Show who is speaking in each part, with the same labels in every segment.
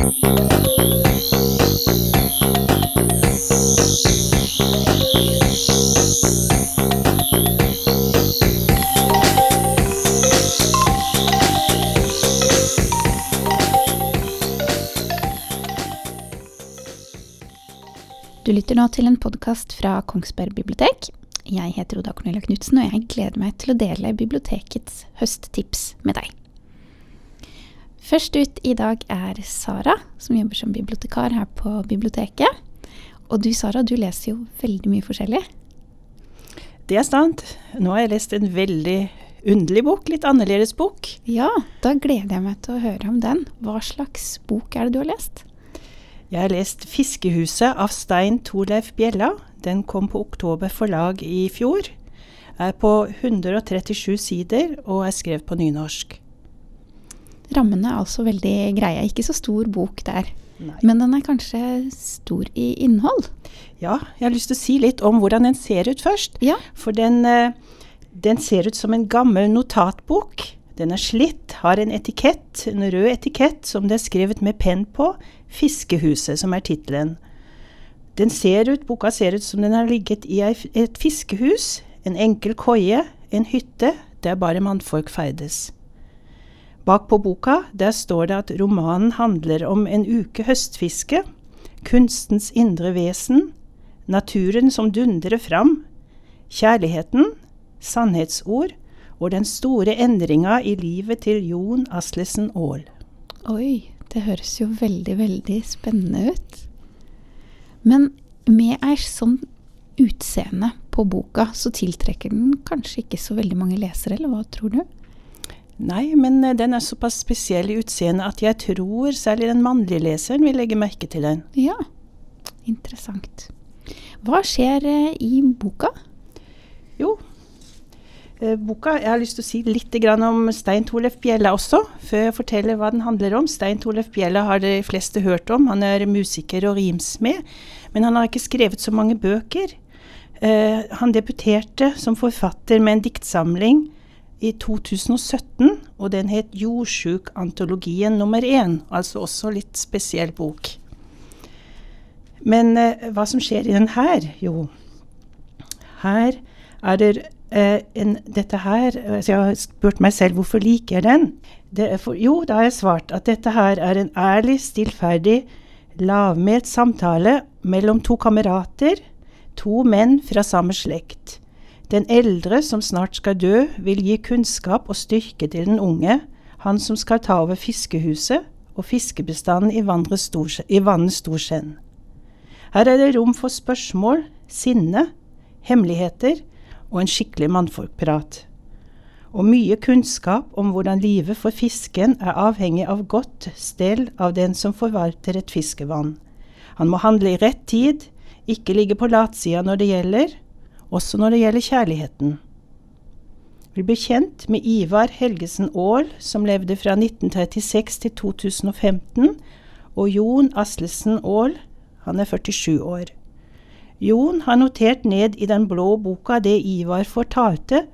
Speaker 1: Du lytter nå til en podkast fra Kongsberg bibliotek. Jeg heter Oda Cornelia Knutsen, og jeg gleder meg til å dele bibliotekets høsttips med deg. Først ut i dag er Sara, som jobber som bibliotekar her på biblioteket. Og du Sara, du leser jo veldig mye forskjellig.
Speaker 2: Det er sant. Nå har jeg lest en veldig underlig bok, litt annerledes bok.
Speaker 1: Ja, da gleder jeg meg til å høre om den. Hva slags bok er det du har lest?
Speaker 2: Jeg har lest 'Fiskehuset' av Stein Torleif Bjella. Den kom på Oktober forlag i fjor. Er på 137 sider og er skrevet på nynorsk.
Speaker 1: Rammene er altså veldig greie. Ikke så stor bok der.
Speaker 2: Nei.
Speaker 1: Men den er kanskje stor i innhold?
Speaker 2: Ja, jeg har lyst til å si litt om hvordan den ser ut først.
Speaker 1: Ja.
Speaker 2: For den, eh, den ser ut som en gammel notatbok. Den er slitt, har en etikett, en rød etikett som det er skrevet med penn på. 'Fiskehuset', som er tittelen. Den ser ut, boka ser ut som den har ligget i et fiskehus, en enkel koie, en hytte, der bare mannfolk ferdes. Bak på boka der står det at romanen handler om en uke høstfiske, kunstens indre vesen, naturen som dundrer fram, kjærligheten, sannhetsord og den store endringa i livet til Jon Aslesen Aall.
Speaker 1: Oi, det høres jo veldig, veldig spennende ut. Men med ei sånn utseende på boka, så tiltrekker den kanskje ikke så veldig mange lesere, eller hva tror du?
Speaker 2: Nei, men eh, den er såpass spesiell i utseendet at jeg tror særlig den mannlige leseren vil legge merke til den.
Speaker 1: Ja, interessant. Hva skjer eh, i boka?
Speaker 2: Jo, eh, boka Jeg har lyst til å si litt om Stein Torleif Bjella også, før jeg forteller hva den handler om. Stein Torleif Bjella har de fleste hørt om. Han er musiker og rimsmed, men han har ikke skrevet så mange bøker. Han debuterte som forfatter med en diktsamling i 2017, og den het 'Jordsjukantologien nummer én', altså også litt spesiell bok. Men eh, hva som skjer i den her? Jo, her er det eh, en, dette her altså Jeg har spurt meg selv hvorfor liker jeg den. For, jo, da har jeg svart at dette her er en ærlig, stillferdig, lavmælt samtale mellom to kamerater, to menn fra samme slekt. Den eldre, som snart skal dø, vil gi kunnskap og styrke til den unge, han som skal ta over fiskehuset og fiskebestanden i Storskje- i vannet. Her er det rom for spørsmål, sinne, hemmeligheter og en skikkelig mannfolkprat. Og mye kunnskap om hvordan livet for fisken er avhengig av godt stell av den som forvalter et fiskevann. Han må handle i rett tid, ikke ligge på latsida når det gjelder, også når det gjelder kjærligheten. Vi blir kjent med Ivar Helgesen Aall, som levde fra 1936 til 2015, og Jon Aslesen Aall, han er 47 år. Jon har notert ned i den blå boka det Ivar fortalte,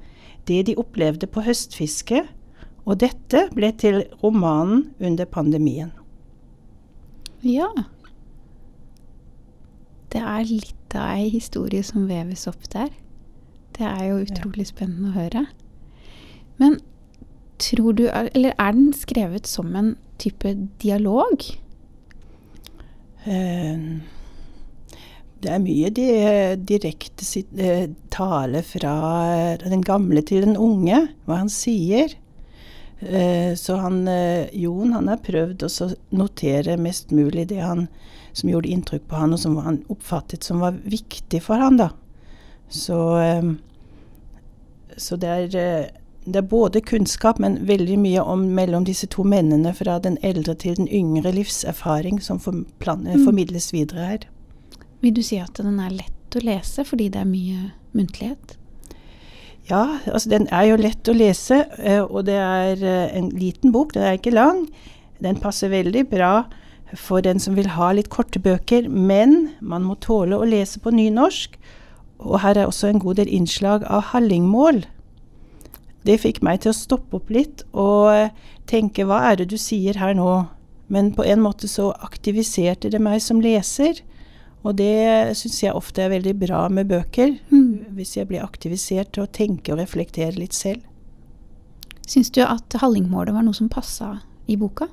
Speaker 2: det de opplevde på høstfiske, og dette ble til romanen under pandemien.
Speaker 1: Ja. Det er litt av ei historie som veves opp der. Det er jo utrolig spennende å høre. Men tror du Eller er den skrevet som en type dialog?
Speaker 2: Eh, Det er mye di direkte eh, tale fra eh, den gamle til den unge, hva han sier. Eh, så han, eh, Jon han har prøvd å notere mest mulig det han, som gjorde inntrykk på han, og som han oppfattet som var viktig for han. da. Så, eh, så det er eh, det er både kunnskap, men veldig mye om mellom disse to mennene fra den eldre til den yngre livserfaring som
Speaker 1: Mm.
Speaker 2: formidles videre her.
Speaker 1: Vil du si at den er lett å lese fordi det er mye muntlighet?
Speaker 2: Ja, altså den er jo lett å lese, eh, og det er eh, en liten bok, den er ikke lang. Den passer veldig bra for den som vil ha litt korte bøker, men man må tåle å lese på nynorsk. Og her er også en god del innslag av hallingmål. Det fikk meg til å stoppe opp litt og eh, tenke hva er det du sier her nå? Men på en måte så aktiviserte det meg som leser. Og det syns jeg ofte er veldig bra med bøker.
Speaker 1: Mm.
Speaker 2: Hvis jeg blir aktivisert til å tenke og reflektere litt selv.
Speaker 1: Syns du at Hallingmålet var noe som passa i boka?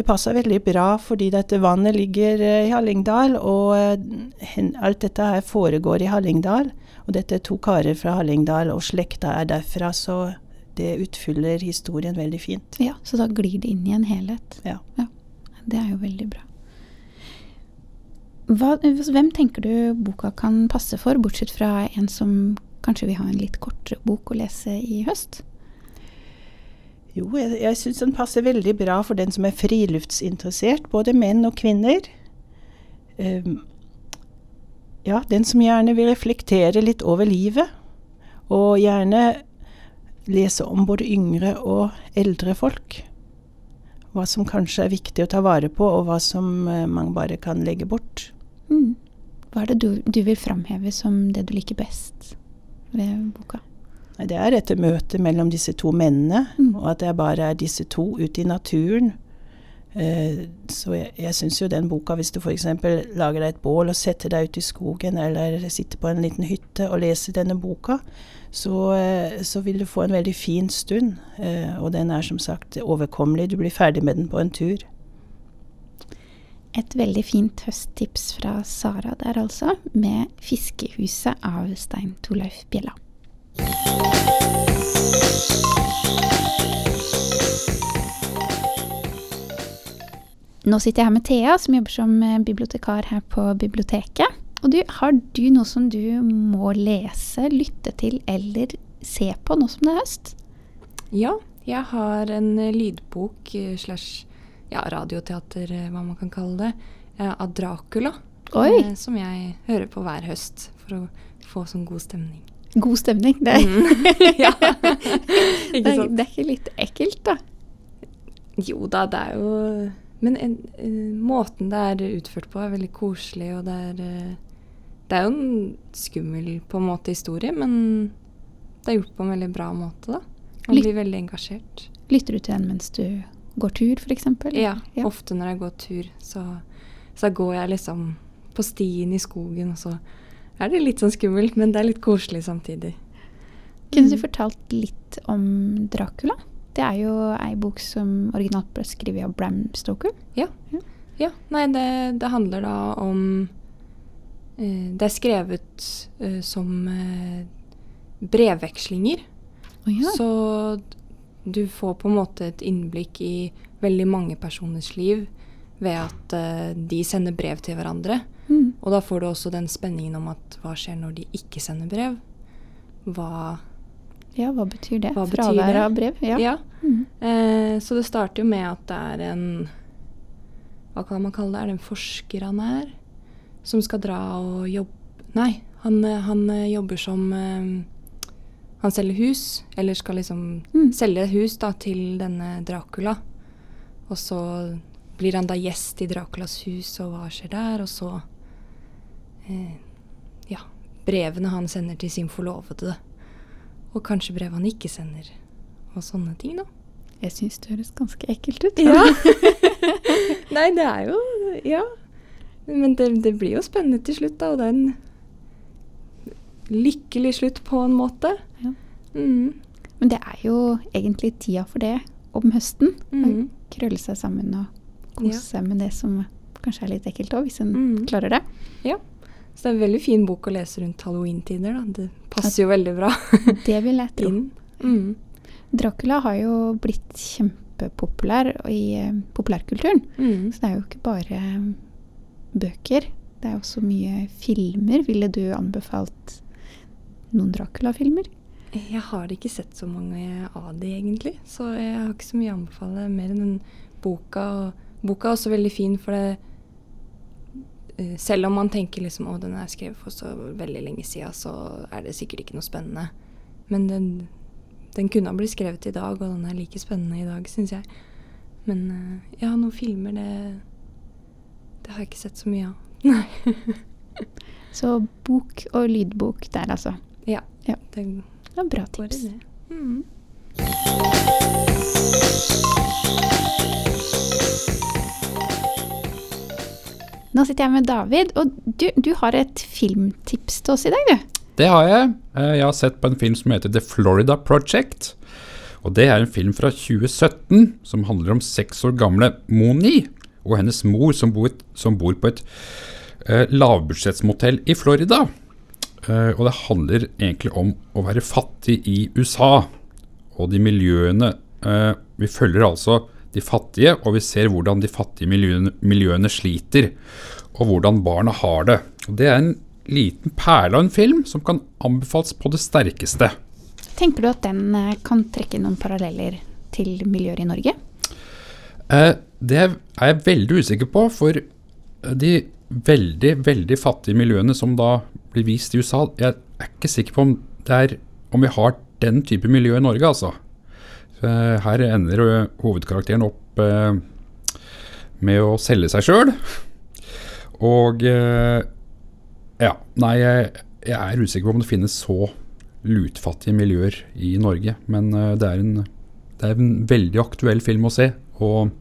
Speaker 2: Det passer veldig bra fordi dette vannet ligger eh, i Hallingdal, og eh, alt dette her foregår i Hallingdal. Og dette er to karer fra Hallingdal, og slekta er derfra, så det utfyller historien veldig fint.
Speaker 1: Ja, Så da glir det inn i en helhet.
Speaker 2: Ja.
Speaker 1: Det er jo veldig bra. Hva, hvem tenker du boka kan passe for, bortsett fra en som kanskje vil ha en litt kortere bok å lese i høst?
Speaker 2: Jo, jeg, jeg syns den passer veldig bra for den som er friluftsinteressert, både menn og kvinner. Um, ja, den som gjerne vil reflektere litt over livet, og gjerne lese om både yngre og eldre folk. Hva som kanskje er viktig å ta vare på, og hva som eh, man bare kan legge bort.
Speaker 1: Mm. Hva er det du, du vil framheve som det du liker best ved boka?
Speaker 2: Det er dette møtet mellom disse to mennene,
Speaker 1: Mm.
Speaker 2: og at det bare er disse to ute i naturen. Eh, så jeg, jeg syns jo den boka, hvis du f.eks. lager deg et bål og setter deg ut i skogen, eller sitter på en liten hytte og leser denne boka, så, eh, så vil du få en veldig fin stund. Eh, og den er som sagt overkommelig. Du blir ferdig med den på en tur.
Speaker 1: Et veldig fint høsttips fra Sara der altså, med 'Fiskehuset' av Stein Torleif Bjella. Nå sitter jeg her med Thea, som jobber som eh, bibliotekar her på biblioteket. Og du, har du noe som du må lese, lytte til eller se på nå som det er høst?
Speaker 3: Ja, jeg har en eh, lydbok eh, slash ja, radioteater, hva man kan kalle det, av Dracula.
Speaker 1: Oi!
Speaker 3: Som jeg hører på hver høst for å få sånn god stemning.
Speaker 1: God stemning. Det,
Speaker 3: Mm. ja.
Speaker 1: det, er, det er ikke litt ekkelt, da?
Speaker 3: Jo da, det er jo Men en, en, måten det er utført på, er veldig koselig, og det er eh, Det er jo en skummel på en måte historie, men det er gjort på en veldig bra måte, da. Man blir veldig engasjert.
Speaker 1: Lytter du til den mens du går tur, f.eks.?
Speaker 3: Ja,
Speaker 1: Ja.
Speaker 3: ofte når jeg går tur, så, så går jeg liksom på stien i skogen, og så er det litt sånn skummelt, men det er litt koselig samtidig.
Speaker 1: Kunne du
Speaker 3: Mm.
Speaker 1: fortalt litt om Dracula? Det er jo ei bok som originalt ble skrevet av Bram Stoker.
Speaker 3: Ja. ja. Nei, det, det handler da om eh, Det er skrevet eh, som eh, brevvekslinger.
Speaker 1: Oh, ja.
Speaker 3: Så du får på en måte et innblikk i veldig mange personers liv ved at de sender brev til hverandre.
Speaker 1: Mm.
Speaker 3: Og da får du også den spenningen om at hva skjer når de ikke sender brev? Hva
Speaker 1: ja, hva betyr det?
Speaker 3: Hva
Speaker 1: Fravær av brev? Ja.
Speaker 3: Ja.
Speaker 1: Mm.
Speaker 3: Eh, så det starter jo med at det er en Hva kan man kalle det? Er det en forsker han er? Som skal dra og jobbe Nei, han, han eh, jobber som eh, Han selger hus, eller skal liksom
Speaker 1: Mm.
Speaker 3: selge hus da til denne Dracula. Og så blir han da gjest i Draculas hus, og hva skjer der? Og så eh, Ja. Brevene han sender til sin forlovede. Og kanskje brev han ikke sender. Og sånne ting, da.
Speaker 1: Jeg syns det høres ganske ekkelt ut.
Speaker 3: Ja. Nei, det er jo Ja. Men det, det blir jo spennende til slutt, da. Og det er en lykkelig slutt på en måte.
Speaker 1: Ja.
Speaker 3: Mm.
Speaker 1: Men det er jo egentlig tida for det om høsten.
Speaker 3: Mm.
Speaker 1: Krølle seg sammen og kose
Speaker 3: Ja.
Speaker 1: seg med det som kanskje er litt ekkelt òg, hvis en
Speaker 3: Mm.
Speaker 1: klarer det.
Speaker 3: Ja. Så det er en veldig fin bok å lese rundt halloween-tider. Det passer jo veldig bra
Speaker 1: Det vil jeg tro.
Speaker 3: Mm.
Speaker 1: Dracula har jo blitt kjempepopulær i uh, populærkulturen.
Speaker 3: Mm.
Speaker 1: Så det er jo ikke bare eh, bøker. Det er også mye filmer. Ville du anbefalt noen Dracula-filmer?
Speaker 3: Jeg har ikke sett så mange av de, egentlig. Så jeg har ikke så mye å anbefale mer enn boka. Og boka er også veldig fin, for det Selv om man tenker liksom å, den er skrevet for så veldig lenge siden, så er det sikkert ikke noe spennende. Men den, den kunne ha blitt skrevet i dag, og den er like spennende i dag, syns jeg. Men eh, ja, noen filmer, det Det har jeg ikke sett så mye av. Nei.
Speaker 1: Så bok og lydbok der, altså.
Speaker 3: ja.
Speaker 1: Ja.
Speaker 3: Det
Speaker 1: Det var bra tips.
Speaker 3: det. Mm.
Speaker 1: Nå sitter jeg med David, og du, du har et filmtips til oss i dag, du.
Speaker 4: Det har jeg. Eh, Jeg har sett på en film som heter The Florida Project. Og Det er en film fra 2017 som handler om seks år gamle Moni og hennes mor som bor, som bor på et eh, lavbudsjettsmotell i Florida. Eh, og det handler egentlig om å være fattig i USA. Og de miljøene eh, Vi følger altså de fattige, og vi ser hvordan de fattige miljøene, miljøene sliter. Og hvordan barna har det. Og Det er en liten perle av en film som kan anbefales på det sterkeste.
Speaker 1: Tenker du at den eh, kan trekke noen paralleller til miljøer i Norge?
Speaker 4: Eh, det er jeg veldig usikker på, for de veldig, veldig fattige miljøene som da blir vist i USA, jeg er ikke sikker på om, er, om vi har den type miljø i Norge, altså. Eh, her ender hovedkarakteren opp eh, med å selge seg sjøl. Og eh, ja, nei, jeg, er usikker på om det finnes så lutfattige miljøer i Norge. Men det, er en, det er en veldig aktuell film å se, og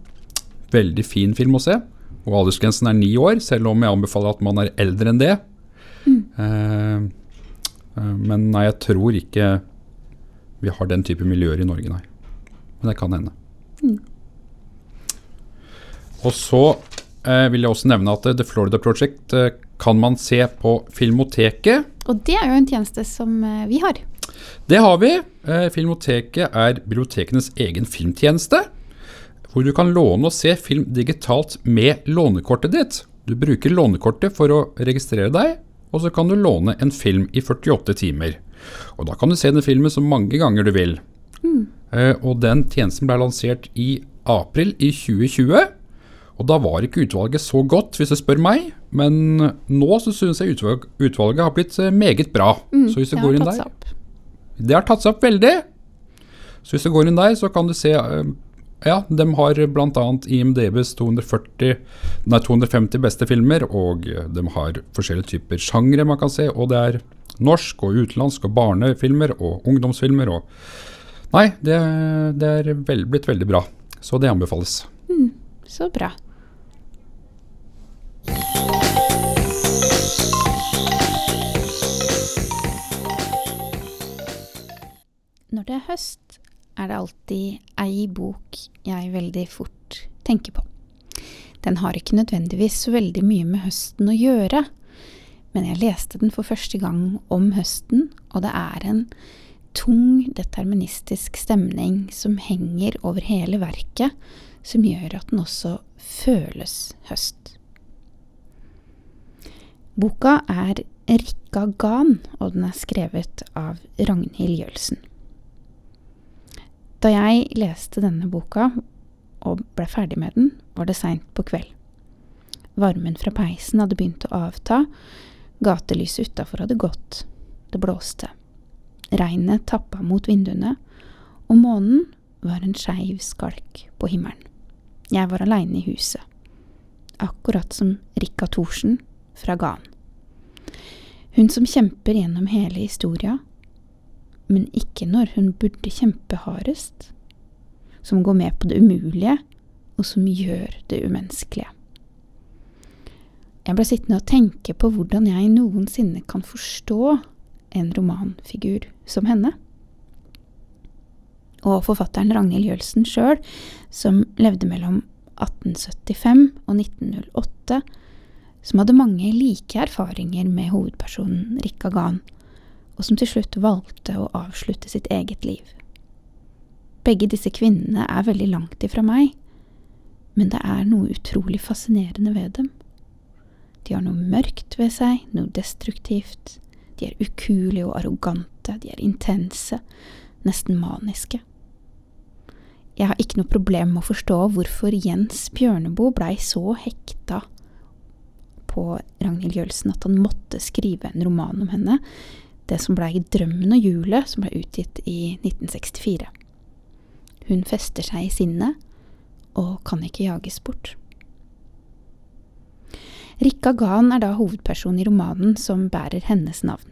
Speaker 4: veldig fin film å se. Og aldersgrensen er ni år, selv om jeg anbefaler at man er eldre enn det. Mm. eh, men nei, jeg tror ikke vi har den type miljøer i Norge, nei. Men det kan hende. Og så eh, vil jeg også nevne at eh, The Florida Project eh, kan man se på Filmoteket.
Speaker 1: Og det er jo en tjeneste som eh, vi har.
Speaker 4: Det har vi. Eh, Filmoteket er bibliotekenes egen filmtjeneste. Hvor du kan låne og se film digitalt med lånekortet ditt. Du bruker lånekortet for å registrere deg, og så kan du låne en film i 48 timer. Og da kan du se den filmen så mange ganger du vil. Eh, og den tjenesten ble lansert i april i 2020. Og da var ikke utvalget så godt, hvis du spør meg. Men nå så synes jeg utvalg, utvalget har blitt eh, meget bra. så hvis du går inn der
Speaker 1: opp.
Speaker 4: det har tatt seg opp veldig. Så hvis du går inn der, så kan du se eh, Ja, de har bl.a. IMDbs 240, nei, 250 beste filmer, og de har forskjellige typer sjangre man kan se. Og det er norsk og utenlandsk og barnefilmer og ungdomsfilmer og Nei, det, det er vel, blitt veldig bra. Så det anbefales.
Speaker 1: Så bra. Når det er høst, er det alltid ei bok jeg veldig fort tenker på. Den har ikke nødvendigvis så veldig mye med høsten å gjøre, men jeg leste den for første gang om høsten, og det er en tung, deterministisk stemning som henger over hele verket, som gjør at den også føles høst. Boka er Rikka Gan, og den er skrevet av Ragnhild Jølsen. Da jeg leste denne boka og ble ferdig med den, var det seint på kveld. Varmen fra peisen hadde begynt å avta, gatelyset utafor hadde gått, det blåste. Regnet tappa mot vinduene, og månen var en skeiv skalk på himmelen. Jeg var aleine i huset, akkurat som Rikka Thorsen fra Gan. Hun som kjemper gjennom hele historia, men ikke når hun burde kjempe hardest. Som går med på det umulige, og som gjør det umenneskelige. Jeg ble sittende og tenke på hvordan jeg noensinne kan forstå en romanfigur som henne. Og forfatteren Ragnhild Jølsen sjøl, som levde mellom 1875 og 1908, som hadde mange like erfaringer med hovedpersonen Rikka Gan, og som til slutt valgte å avslutte sitt eget liv. Begge disse kvinnene er veldig langt ifra meg, men det er noe utrolig fascinerende ved dem. De har noe mørkt ved seg, noe destruktivt. De er ukuelige og arrogante, de er intense, nesten maniske. Jeg har ikke noe problem med å forstå hvorfor Jens Bjørneboe blei så hekta på Ragnhild Jølsen at han måtte skrive en roman om henne, det som blei Drømmen og hjulet, som blei utgitt i 1964. Hun fester seg i sinnet, og kan ikke jages bort. Rikka Gahn er da hovedpersonen i romanen som bærer hennes navn.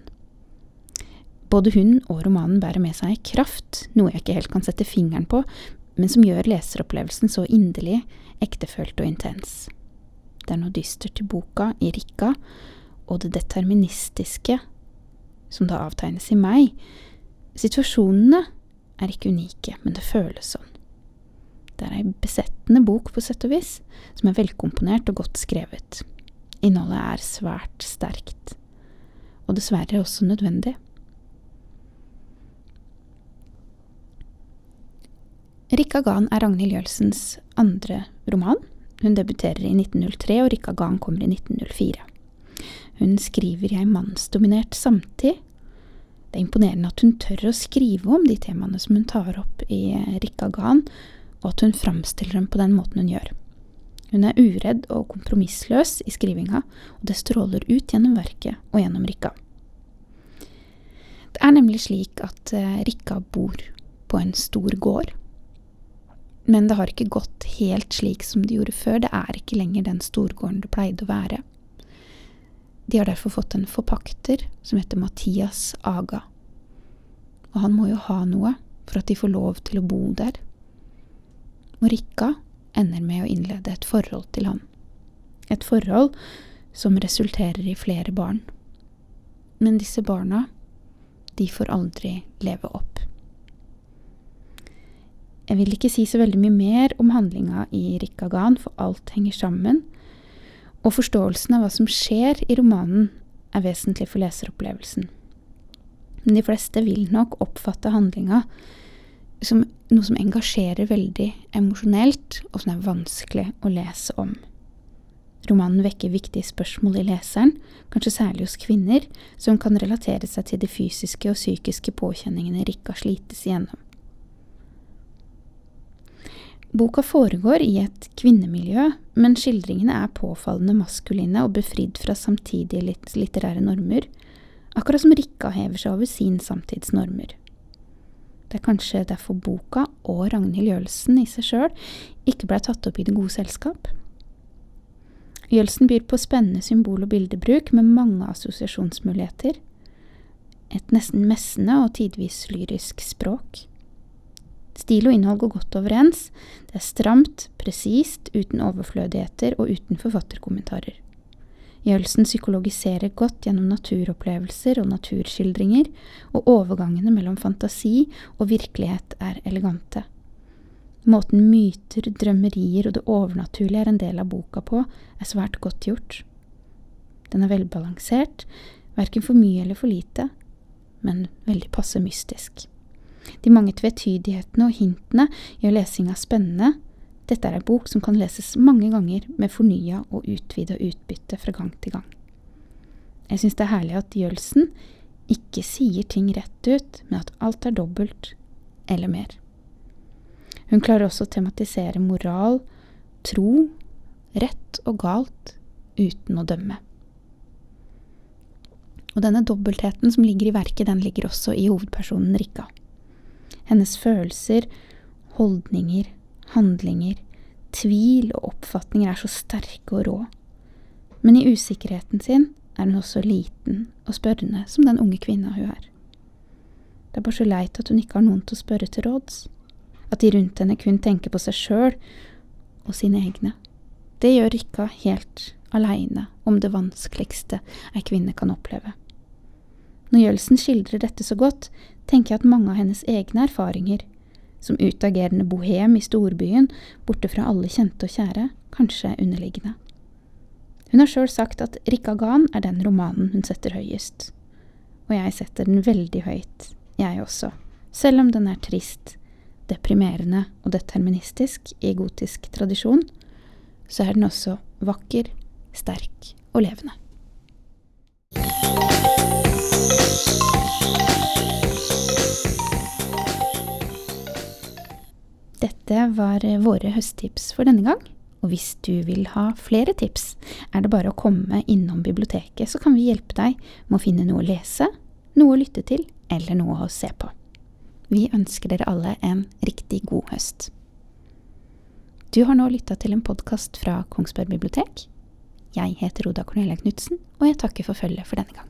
Speaker 1: Både hun og romanen bærer med seg kraft, noe jeg ikke helt kan sette fingeren på, men som gjør leseropplevelsen så inderlig, ektefølt og intens. Det er noe dystert i boka, i Rikka, og det deterministiske som da avtegnes i meg. Situasjonene er ikke unike, men det føles sånn. Det er ei besettende bok, på sett og vis, som er velkomponert og godt skrevet. Innholdet er svært sterkt, og dessverre også nødvendig. Rikka Gan er Ragnhild Jølsens andre roman. Hun debuterer i 1903, og Rikka Gan kommer i 1904. Hun skriver i ei mannsdominert samtid. Det er imponerende at hun tør å skrive om de temaene som hun tar opp i Rikka Gan, og at hun framstiller dem på den måten hun gjør. Hun er uredd og kompromissløs i skrivinga, og det stråler ut gjennom verket og gjennom Rikka. Det er nemlig slik at eh, Rikka bor på en stor gård. Men det har ikke gått helt slik som det gjorde før. Det er ikke lenger den storgården det pleide å være. De har derfor fått en forpakter som heter Mathias Aga. Og han må jo ha noe for at de får lov til å bo der. Og Rikka ender med å innlede et forhold til han. Et forhold som resulterer i flere barn. Men disse barna, de får aldri leve opp. Jeg vil ikke si så veldig mye mer om handlinga i Rikkagan, for alt henger sammen, og forståelsen av hva som skjer i romanen, er vesentlig for leseropplevelsen. Men de fleste vil nok oppfatte handlinga som noe som engasjerer veldig emosjonelt, og som er vanskelig å lese om. Romanen vekker viktige spørsmål i leseren, kanskje særlig hos kvinner, som kan relatere seg til de fysiske og psykiske påkjenningene Rikka slites igjennom. Boka foregår i et kvinnemiljø, men skildringene er påfallende maskuline og befridd fra samtidige litterære normer, akkurat som Rikka hever seg over sin samtidsnormer. Det er kanskje derfor boka og Ragnhild Jølsen i seg sjøl ikke blei tatt opp i det gode selskap. Jølsen byr på spennende symbol- og bildebruk med mange assosiasjonsmuligheter. Et nesten messende og tidvis lyrisk språk. Stil og innhold går godt overens. Det er stramt, presist, uten overflødigheter og uten forfatterkommentarer. Jølsen psykologiserer godt gjennom naturopplevelser og naturskildringer, og overgangene mellom fantasi og virkelighet er elegante. Måten myter, drømmerier og det overnaturlige er en del av boka på, er svært godt gjort. Den er velbalansert, verken for mye eller for lite, men veldig passe mystisk. De mange tvetydighetene og hintene gjør lesinga spennende, dette er ei bok som kan leses mange ganger med fornya og utvida utbytte fra gang til gang. Jeg syns det er herlig at Jølsen ikke sier ting rett ut, men at alt er dobbelt eller mer. Hun klarer også å tematisere moral, tro, rett og galt uten å dømme. Og denne dobbeltheten som ligger i verket, den ligger også i hovedpersonen Rikka. Hennes følelser, holdninger, handlinger, tvil og oppfatninger er så sterke og rå. Men i usikkerheten sin er hun også liten og spørrende som den unge kvinna hun er. Det er bare så leit at hun ikke har noen til å spørre til råds, at de rundt henne kun tenker på seg sjøl og sine egne. Det gjør Rikka helt aleine om det vanskeligste ei kvinne kan oppleve. Når Jølsen skildrer dette så godt, tenker jeg at mange av hennes egne erfaringer som utagerende bohem i storbyen, borte fra alle kjente og kjære, kanskje underliggende. Hun har sjøl sagt at Rikka Gan er den romanen hun setter høyest. Og jeg setter den veldig høyt, jeg også, selv om den er trist, deprimerende og deterministisk i gotisk tradisjon, så er den også vakker, sterk og levende. Dette var våre høsttips for denne gang. Og hvis du vil ha flere tips, er det bare å komme innom biblioteket, så kan vi hjelpe deg med å finne noe å lese, noe å lytte til, eller noe å se på. Vi ønsker dere alle en riktig god høst. Du har nå lytta til en podkast fra Kongsberg bibliotek. Jeg heter Oda Cornelia Knutsen, og jeg takker for følget for denne gang.